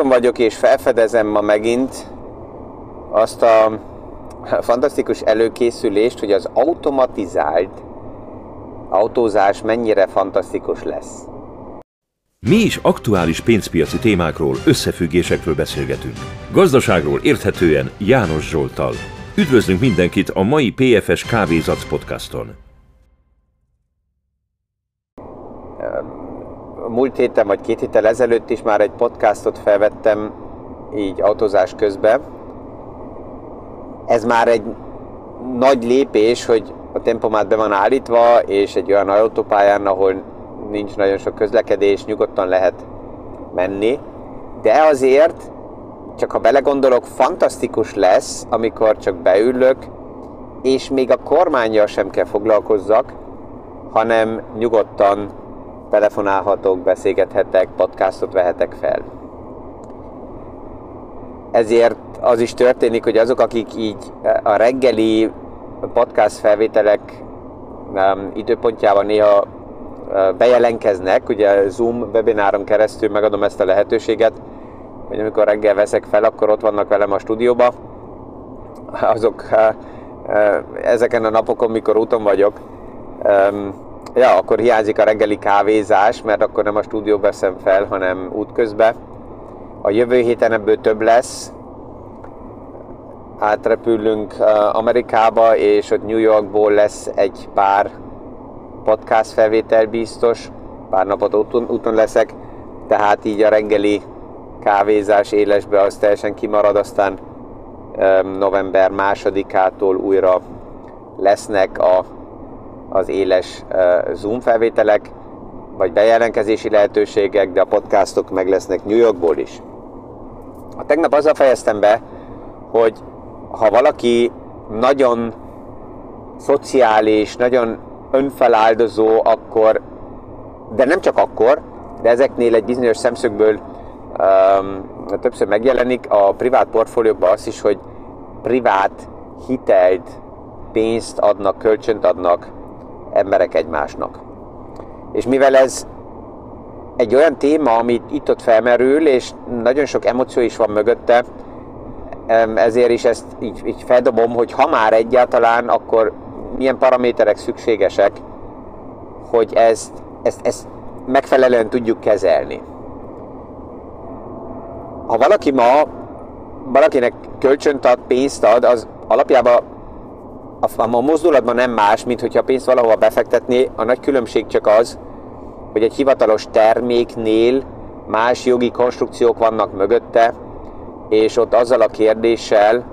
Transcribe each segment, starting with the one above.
úton vagyok és felfedezem ma megint azt a fantasztikus előkészülést, hogy az automatizált autózás mennyire fantasztikus lesz. Mi is aktuális pénzpiaci témákról, összefüggésekről beszélgetünk. Gazdaságról érthetően János Zsoltal. Üdvözlünk mindenkit a mai PFS Kávézac podcaston. Múlt héten vagy két héttel ezelőtt is már egy podcastot felvettem így autózás közben. Ez már egy nagy lépés, hogy a tempomát be van állítva, és egy olyan autópályán, ahol nincs nagyon sok közlekedés, nyugodtan lehet menni. De azért, csak ha belegondolok, fantasztikus lesz, amikor csak beülök, és még a kormányjal sem kell foglalkozzak, hanem nyugodtan telefonálhatok, beszélgethetek, podcastot vehetek fel. Ezért az is történik, hogy azok, akik így a reggeli podcast felvételek időpontjában néha uh, bejelentkeznek, ugye Zoom webináron keresztül megadom ezt a lehetőséget, hogy amikor reggel veszek fel, akkor ott vannak velem a stúdióba. Azok uh, ezeken a napokon, mikor úton vagyok, ja, akkor hiányzik a reggeli kávézás, mert akkor nem a stúdió veszem fel, hanem útközben. A jövő héten ebből több lesz, átrepülünk Amerikába, és ott New Yorkból lesz egy pár podcast felvétel biztos, pár napot úton, úton leszek, tehát így a reggeli kávézás élesbe az teljesen kimarad, aztán november másodikától újra lesznek a, az éles Zoom felvételek, vagy bejelentkezési lehetőségek, de a podcastok meg lesznek New Yorkból is. A tegnap azzal fejeztem be, hogy ha valaki nagyon szociális, nagyon önfeláldozó, akkor, de nem csak akkor, de ezeknél egy bizonyos szemszögből um, többször megjelenik a privát portfóliókban az is, hogy privát hitelt, pénzt adnak, kölcsönt adnak emberek egymásnak. És mivel ez egy olyan téma, amit itt-ott felmerül, és nagyon sok emóció is van mögötte, ezért is ezt így, így feldobom, hogy ha már egyáltalán, akkor milyen paraméterek szükségesek, hogy ezt, ezt, ezt megfelelően tudjuk kezelni. Ha valaki ma valakinek kölcsönt ad, pénzt ad, az alapjában a, a mozdulatban nem más, mint hogyha pénzt valahova befektetné. A nagy különbség csak az, hogy egy hivatalos terméknél más jogi konstrukciók vannak mögötte, és ott azzal a kérdéssel,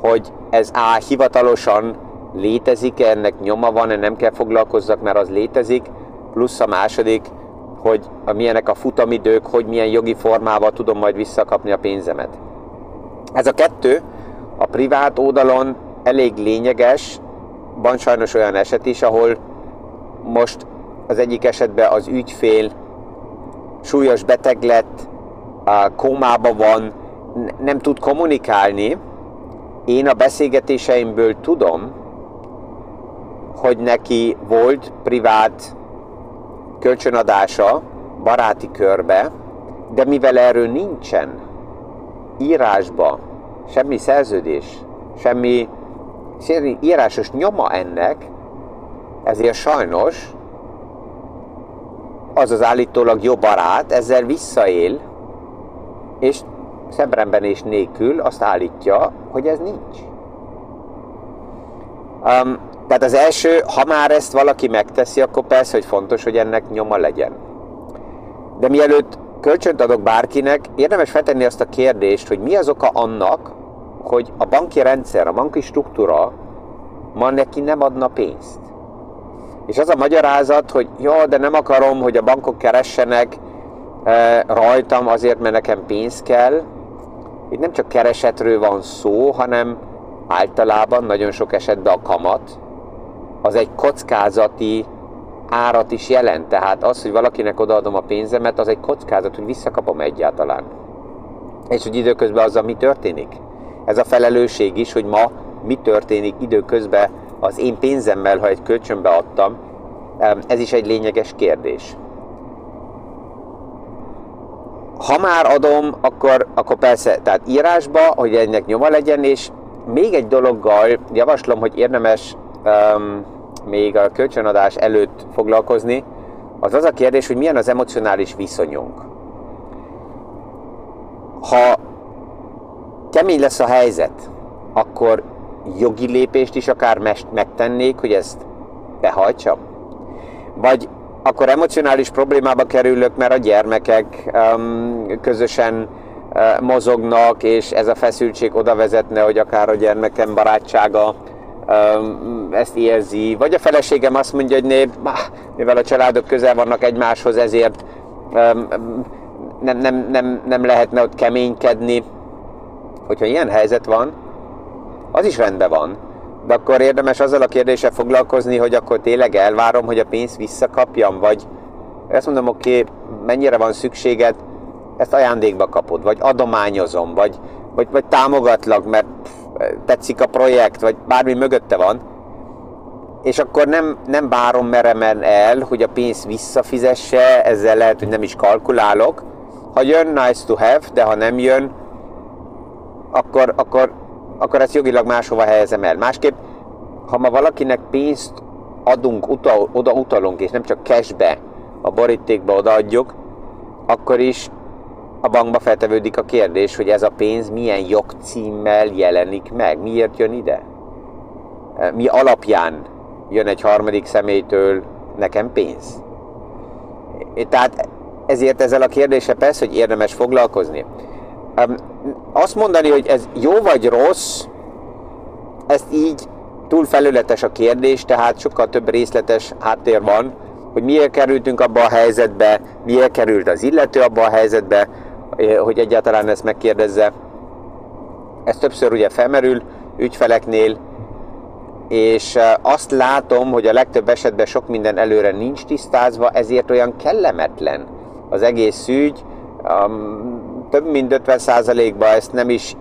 hogy ez A hivatalosan létezik-e, ennek nyoma van-e, nem kell foglalkozzak, mert az létezik, plusz a második, hogy a milyenek a futamidők, hogy milyen jogi formával tudom majd visszakapni a pénzemet. Ez a kettő a privát oldalon elég lényeges, van sajnos olyan eset is, ahol most az egyik esetben az ügyfél súlyos beteg lett, kómába van, nem tud kommunikálni, én a beszélgetéseimből tudom, hogy neki volt privát kölcsönadása baráti körbe, de mivel erről nincsen írásba semmi szerződés, semmi írásos nyoma ennek, ezért sajnos az az állítólag jó barát ezzel visszaél, és szemrembenés nélkül azt állítja, hogy ez nincs. Um, tehát az első, ha már ezt valaki megteszi, akkor persze, hogy fontos, hogy ennek nyoma legyen. De mielőtt kölcsönt adok bárkinek, érdemes feltenni azt a kérdést, hogy mi az oka annak, hogy a banki rendszer, a banki struktúra ma neki nem adna pénzt. És az a magyarázat, hogy jó, de nem akarom, hogy a bankok keressenek e, rajtam azért, mert nekem pénz kell, itt nem csak keresetről van szó, hanem általában nagyon sok esetben a kamat az egy kockázati árat is jelent. Tehát az, hogy valakinek odaadom a pénzemet, az egy kockázat, hogy visszakapom egyáltalán. És hogy időközben azzal mi történik. Ez a felelősség is, hogy ma mi történik időközben az én pénzemmel, ha egy kölcsönbe adtam, ez is egy lényeges kérdés. ha már adom, akkor, akkor persze, tehát írásba, hogy ennek nyoma legyen, és még egy dologgal javaslom, hogy érdemes um, még a kölcsönadás előtt foglalkozni, az az a kérdés, hogy milyen az emocionális viszonyunk. Ha kemény lesz a helyzet, akkor jogi lépést is akár megtennék, hogy ezt behajtsam? Vagy akkor emocionális problémába kerülök, mert a gyermekek um, közösen uh, mozognak, és ez a feszültség oda vezetne, hogy akár a gyermekem barátsága um, ezt érzi, vagy a feleségem azt mondja, hogy né, mivel a családok közel vannak egymáshoz, ezért um, nem, nem, nem, nem lehetne ott keménykedni. Hogyha ilyen helyzet van, az is rendben van, de akkor érdemes azzal a kérdéssel foglalkozni, hogy akkor tényleg elvárom, hogy a pénzt visszakapjam, vagy azt mondom, oké, okay, mennyire van szükséged, ezt ajándékba kapod, vagy adományozom, vagy, vagy, vagy támogatlak, mert tetszik a projekt, vagy bármi mögötte van, és akkor nem, nem várom meremen el, hogy a pénzt visszafizesse, ezzel lehet, hogy nem is kalkulálok. Ha jön, nice to have, de ha nem jön, akkor, akkor akkor ezt jogilag máshova helyezem el. Másképp, ha ma valakinek pénzt adunk, utal, oda utalunk, és nem csak cashbe, a borítékba odaadjuk, akkor is a bankba feltevődik a kérdés, hogy ez a pénz milyen jogcímmel jelenik meg, miért jön ide? Mi alapján jön egy harmadik személytől nekem pénz? Tehát ezért ezzel a kérdése persze, hogy érdemes foglalkozni azt mondani, hogy ez jó vagy rossz, ezt így túl felületes a kérdés, tehát sokkal több részletes háttér van, hogy miért kerültünk abba a helyzetbe, miért került az illető abba a helyzetbe, eh, hogy egyáltalán ezt megkérdezze. Ez többször ugye felmerül ügyfeleknél, és eh, azt látom, hogy a legtöbb esetben sok minden előre nincs tisztázva, ezért olyan kellemetlen az egész ügy, több mint 50%-ban ezt nem is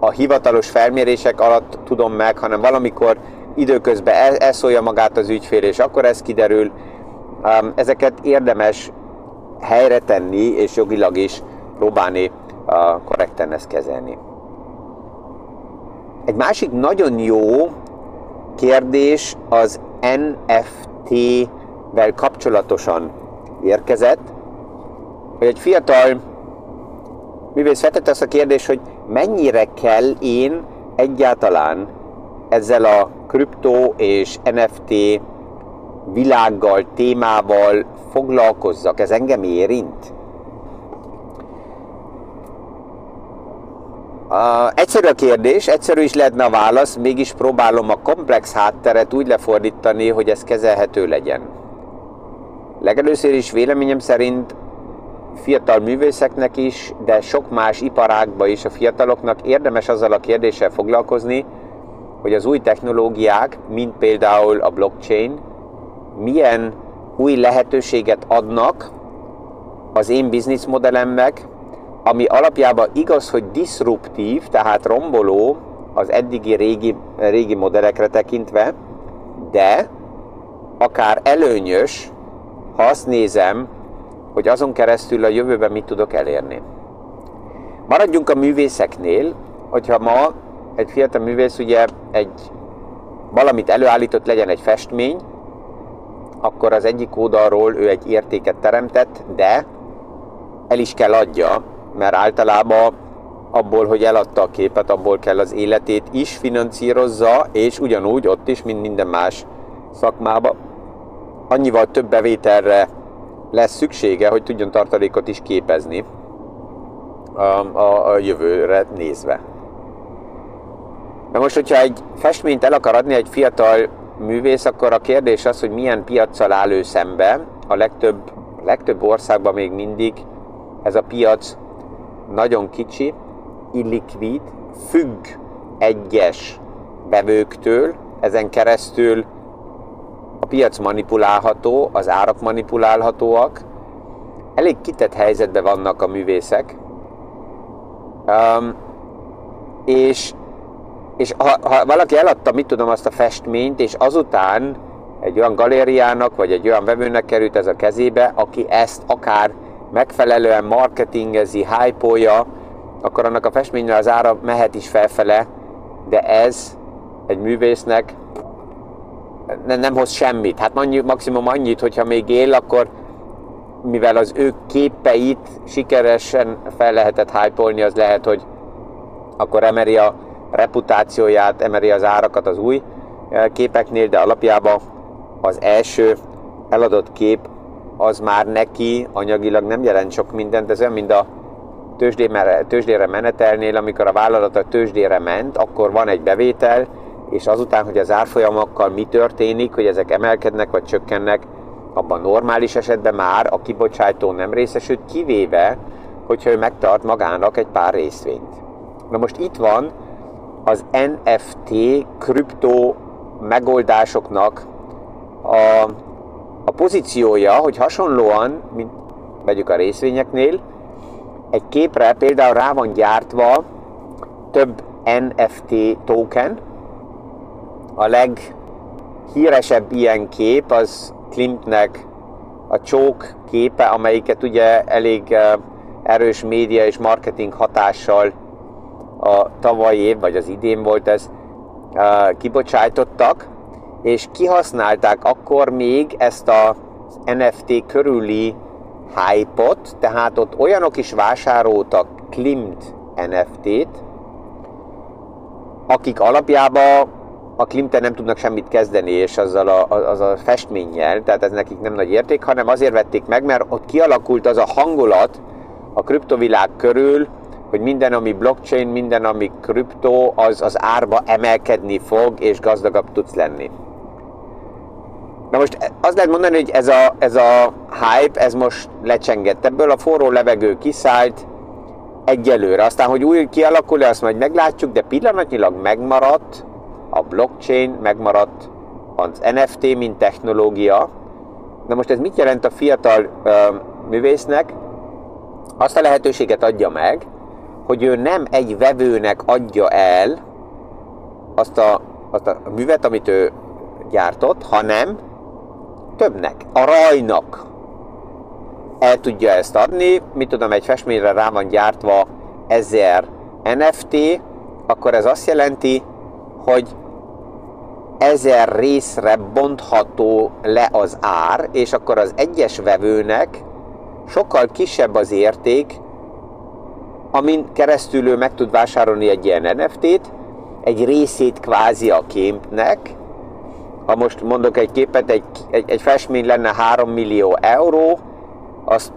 a hivatalos felmérések alatt tudom meg, hanem valamikor időközben elszólja magát az ügyfél, és akkor ez kiderül. Ezeket érdemes helyre tenni, és jogilag is próbálni korrekten ezt kezelni. egy másik nagyon jó kérdés az NFT-vel kapcsolatosan érkezett, hogy egy fiatal művész feltette azt a kérdést, hogy mennyire kell én egyáltalán ezzel a kriptó és NFT világgal, témával foglalkozzak. Ez engem érint? Uh, egyszerű a kérdés, egyszerű is lehetne a válasz, mégis próbálom a komplex hátteret úgy lefordítani, hogy ez kezelhető legyen. Legelőször is véleményem szerint fiatal művészeknek is, de sok más iparágban is a fiataloknak érdemes azzal a kérdéssel foglalkozni, hogy az új technológiák, mint például a blockchain, milyen új lehetőséget adnak az én bizniszmodellemnek, ami alapjában igaz, hogy disruptív, tehát romboló az eddigi régi, régi modellekre tekintve, de akár előnyös, ha azt nézem, hogy azon keresztül a jövőben mit tudok elérni. Maradjunk a művészeknél, hogyha ma egy fiatal művész ugye egy valamit előállított legyen egy festmény, akkor az egyik oldalról ő egy értéket teremtett, de el is kell adja, mert általában abból, hogy eladta a képet, abból kell az életét is financírozza, és ugyanúgy ott is, mint minden más szakmába, annyival több bevételre lesz szüksége, hogy tudjon tartalékot is képezni a, a, a jövőre nézve. Na most, hogyha egy festményt el akar adni egy fiatal művész, akkor a kérdés az, hogy milyen piaccal áll ő szembe. A legtöbb, legtöbb országban még mindig ez a piac nagyon kicsi, illikvid, függ egyes bevőktől, ezen keresztül a piac manipulálható, az árak manipulálhatóak, elég kitett helyzetben vannak a művészek, um, és, és ha, ha valaki eladta, mit tudom, azt a festményt, és azután egy olyan galériának, vagy egy olyan vevőnek került ez a kezébe, aki ezt akár megfelelően marketingezi, hype akkor annak a festményre az ára mehet is felfele, de ez egy művésznek nem, hoz semmit. Hát annyi, maximum annyit, hogyha még él, akkor mivel az ő képeit sikeresen fel lehetett hype az lehet, hogy akkor emeri a reputációját, emeri az árakat az új eh, képeknél, de alapjában az első eladott kép az már neki anyagilag nem jelent sok mindent, ez olyan, mint a tőzsdére menetelnél, amikor a vállalat a tőzsdére ment, akkor van egy bevétel, és azután, hogy az árfolyamokkal mi történik, hogy ezek emelkednek vagy csökkennek, abban normális esetben már a kibocsátó nem részesült, kivéve, hogyha ő megtart magának egy pár részvényt. Na most itt van az NFT kriptó megoldásoknak a, a pozíciója, hogy hasonlóan, mint vegyük a részvényeknél, egy képre például rá van gyártva több NFT token. A leghíresebb ilyen kép az Klimtnek a csók képe, amelyiket ugye elég erős média és marketing hatással a tavalyi év, vagy az idén volt ez, kibocsájtottak, és kihasználták akkor még ezt a NFT körüli hype-ot, tehát ott olyanok is vásároltak Klimt NFT-t, akik alapjában a Klimten nem tudnak semmit kezdeni, és azzal a, az a festménnyel, tehát ez nekik nem nagy érték, hanem azért vették meg, mert ott kialakult az a hangulat a kriptovilág körül, hogy minden, ami blockchain, minden, ami kriptó, az az árba emelkedni fog, és gazdagabb tudsz lenni. Na most azt lehet mondani, hogy ez a, ez a hype, ez most lecsengett. Ebből a forró levegő kiszállt egyelőre. Aztán, hogy új kialakul azt majd meglátjuk, de pillanatnyilag megmaradt a blockchain, megmaradt az NFT, mint technológia. Na most ez mit jelent a fiatal uh, művésznek? Azt a lehetőséget adja meg, hogy ő nem egy vevőnek adja el azt a, azt a művet, amit ő gyártott, hanem többnek, a rajnak el tudja ezt adni. Mit tudom, egy festményre rá van gyártva 1000 NFT, akkor ez azt jelenti, hogy ezer részre bontható le az ár, és akkor az egyes vevőnek sokkal kisebb az érték, amin keresztül ő meg tud vásárolni egy ilyen NFT-t, egy részét kvázi a képnek, ha most mondok egy képet, egy, egy, egy festmény lenne 3 millió euró, azt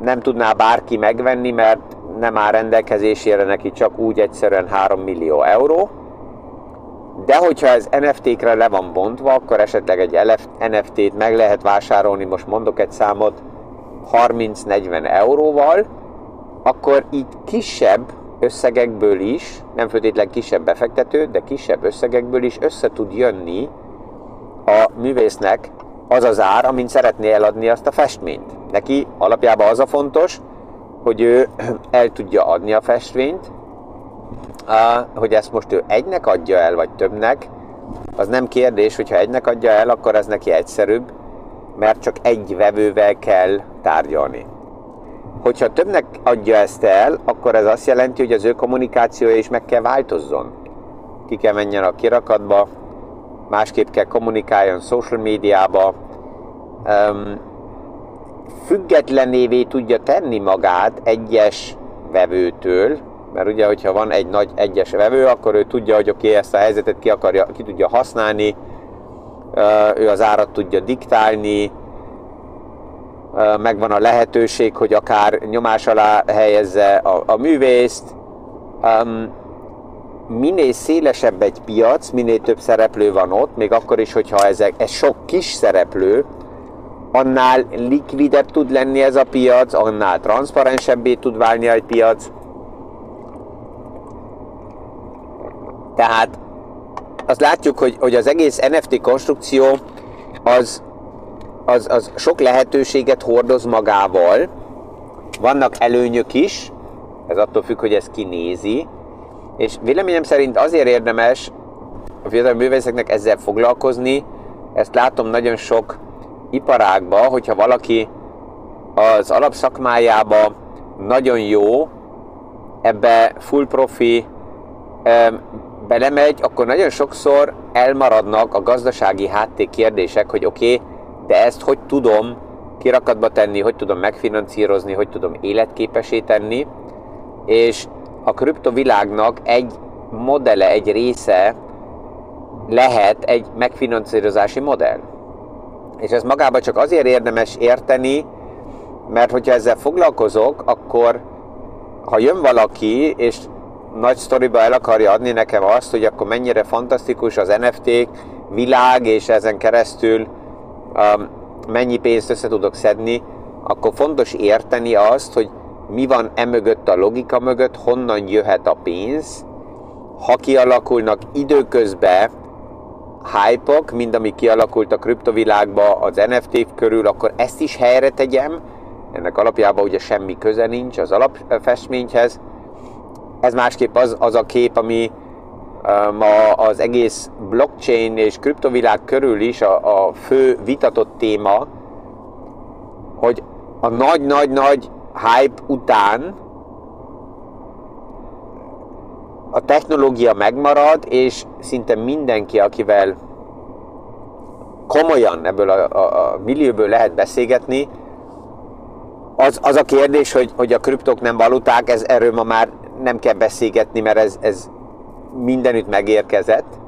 nem tudná bárki megvenni, mert nem áll rendelkezésére neki csak úgy egyszerűen 3 millió euró. De hogyha ez NFT-kre le van bontva, akkor esetleg egy NFT-t meg lehet vásárolni, most mondok egy számot, 30-40 euróval, akkor itt kisebb összegekből is, nem feltétlenül kisebb befektető, de kisebb összegekből is össze tud jönni a művésznek az az ár, amint szeretné eladni azt a festményt. Neki alapjában az a fontos, hogy ő el tudja adni a festményt, hogy ezt most ő egynek adja el, vagy többnek, az nem kérdés, hogyha egynek adja el, akkor ez neki egyszerűbb, mert csak egy vevővel kell tárgyalni. Hogyha többnek adja ezt el, akkor ez azt jelenti, hogy az ő kommunikációja is meg kell változzon. Ki kell menjen a kirakatba, másképp kell kommunikáljon social médiába, függetlenévé tudja tenni magát egyes vevőtől, mert ugye, hogyha van egy nagy egyes vevő, akkor ő tudja, hogy oké, okay, ezt a helyzetet ki, akarja, ki tudja használni, ő az árat tudja diktálni, megvan a lehetőség, hogy akár nyomás alá helyezze a, a művészt. Minél szélesebb egy piac, minél több szereplő van ott, még akkor is, hogyha ezek, ez sok kis szereplő, annál likvidebb tud lenni ez a piac, annál transzparensebbé tud válni egy piac. Tehát azt látjuk, hogy, hogy az egész NFT konstrukció az, az, az sok lehetőséget hordoz magával. Vannak előnyök is, ez attól függ, hogy ez kinézi, és véleményem szerint azért érdemes a fiatal művészeknek ezzel foglalkozni, ezt látom nagyon sok iparágban, hogyha valaki az alapszakmájába nagyon jó, ebbe full profi belemegy, akkor nagyon sokszor elmaradnak a gazdasági háttér kérdések, hogy oké, okay, de ezt hogy tudom kirakatba tenni, hogy tudom megfinanszírozni, hogy tudom életképesé tenni, és a kriptovilágnak egy modele, egy része lehet egy megfinanszírozási modell. És ez magában csak azért érdemes érteni, mert hogyha ezzel foglalkozok, akkor ha jön valaki, és nagy sztoriba el akarja adni nekem azt, hogy akkor mennyire fantasztikus az NFT világ, és ezen keresztül um, mennyi pénzt össze tudok szedni, akkor fontos érteni azt, hogy mi van emögött a logika mögött, honnan jöhet a pénz, ha kialakulnak időközben hype-ok, mind ami kialakult a kriptovilágba az NFT körül, akkor ezt is helyre tegyem, ennek alapjában ugye semmi köze nincs az alapfestményhez. Ez másképp az, az a kép, ami ma az egész blockchain és kriptovilág körül is a, a fő vitatott téma, hogy a nagy-nagy-nagy hype után a technológia megmarad, és szinte mindenki, akivel komolyan ebből a, a, a millióből lehet beszélgetni, az, az a kérdés, hogy, hogy a kriptok nem valuták, ez erről ma már nem kell beszélgetni, mert ez, ez mindenütt megérkezett.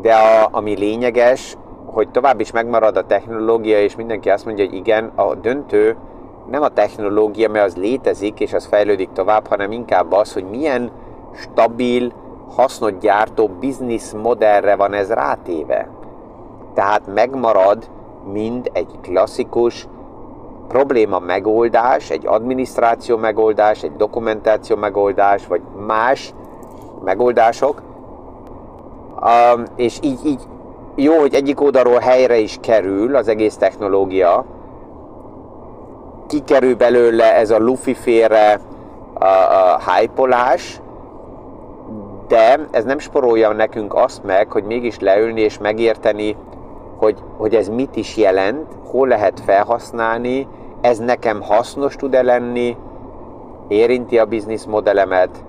De a, ami lényeges, hogy tovább is megmarad a technológia, és mindenki azt mondja, hogy igen, a döntő nem a technológia, mert az létezik, és az fejlődik tovább, hanem inkább az, hogy milyen stabil, hasznot gyártó biznisz modellre van ez rátéve. Tehát megmarad mind egy klasszikus probléma megoldás, egy adminisztráció megoldás, egy dokumentáció megoldás, vagy más megoldások, um, és így, így jó, hogy egyik oldalról helyre is kerül az egész technológia, kikerül belőle ez a lufi félre a, de ez nem sporolja nekünk azt meg, hogy mégis leülni és megérteni, hogy, hogy ez mit is jelent, hol lehet felhasználni, ez nekem hasznos tud-e lenni, érinti a bizniszmodellemet,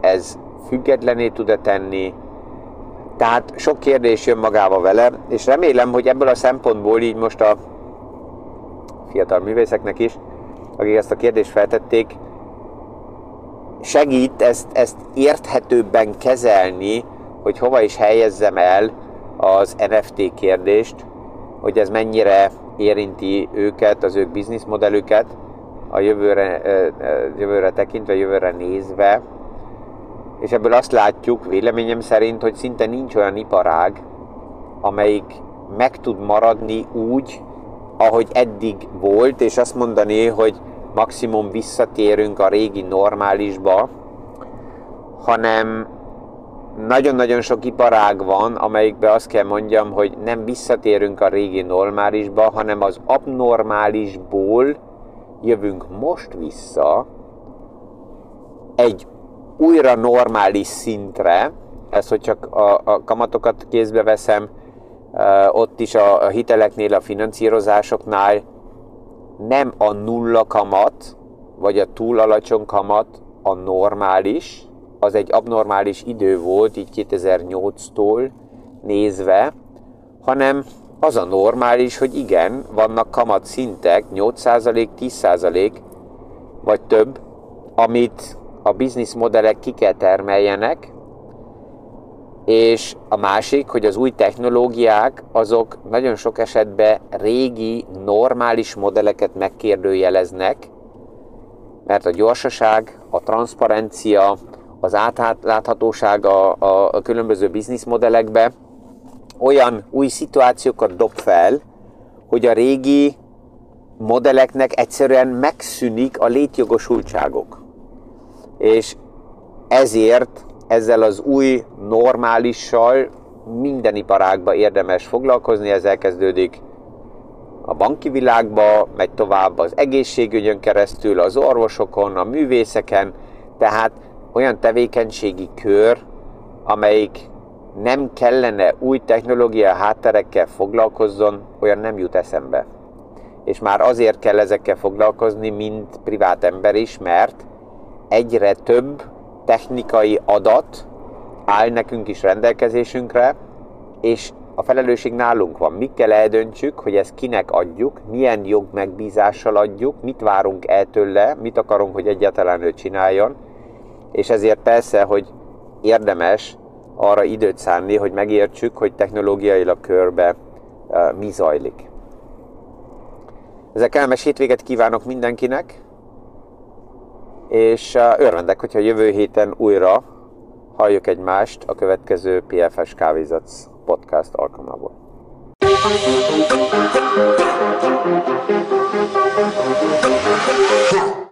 ez függetlené tud-e tenni, tehát sok kérdés jön magába vele, és remélem, hogy ebből a szempontból így most a fiatal művészeknek is, akik ezt a kérdést feltették, segít ezt, ezt érthetőbben kezelni, hogy hova is helyezzem el az NFT kérdést, hogy ez mennyire érinti őket, az ők bizniszmodellüket a jövőre, jövőre tekintve, jövőre nézve. És ebből azt látjuk, véleményem szerint, hogy szinte nincs olyan iparág, amelyik meg tud maradni úgy, ahogy eddig volt, és azt mondani, hogy maximum visszatérünk a régi normálisba, hanem nagyon-nagyon sok iparág van, amelyikben azt kell mondjam, hogy nem visszatérünk a régi normálisba, hanem az abnormálisból jövünk most vissza egy újra normális szintre, ez, hogy csak a, a kamatokat kézbe veszem, ott is a, a hiteleknél, a finanszírozásoknál nem a nulla kamat, vagy a túl alacsony kamat a normális, az egy abnormális idő volt, így 2008-tól nézve, hanem az a normális, hogy igen, vannak kamat szintek, 8%, 10% vagy több, amit a bizniszmodellek ki kell termeljenek, és a másik, hogy az új technológiák azok nagyon sok esetben régi, normális modelleket megkérdőjeleznek, mert a gyorsaság, a transzparencia, az átláthatóság a, a, a különböző bizniszmodellekbe olyan új szituációkat dob fel, hogy a régi modelleknek egyszerűen megszűnik a létjogosultságok. És ezért ezzel az új normálissal minden iparágba érdemes foglalkozni, ez elkezdődik a banki világba, megy tovább az egészségügyön keresztül, az orvosokon, a művészeken, tehát olyan tevékenységi kör, amelyik nem kellene új technológia hátterekkel foglalkozzon, olyan nem jut eszembe. és már azért kell ezekkel foglalkozni, mint privát ember is, mert egyre több technikai adat áll nekünk is rendelkezésünkre, és a felelősség nálunk van. Mi kell eldöntsük, hogy ezt kinek adjuk, milyen jog megbízással adjuk, mit várunk el tőle, mit akarunk, hogy egyáltalán ő csináljon, és ezért persze, hogy érdemes arra időt szánni, hogy megértsük, hogy technológiailag körbe mi zajlik. Ezzel kellemes hétvéget kívánok mindenkinek, és örvendek, hogyha jövő héten újra halljuk egymást a következő PFS Kávézatsz podcast alkalmából. You.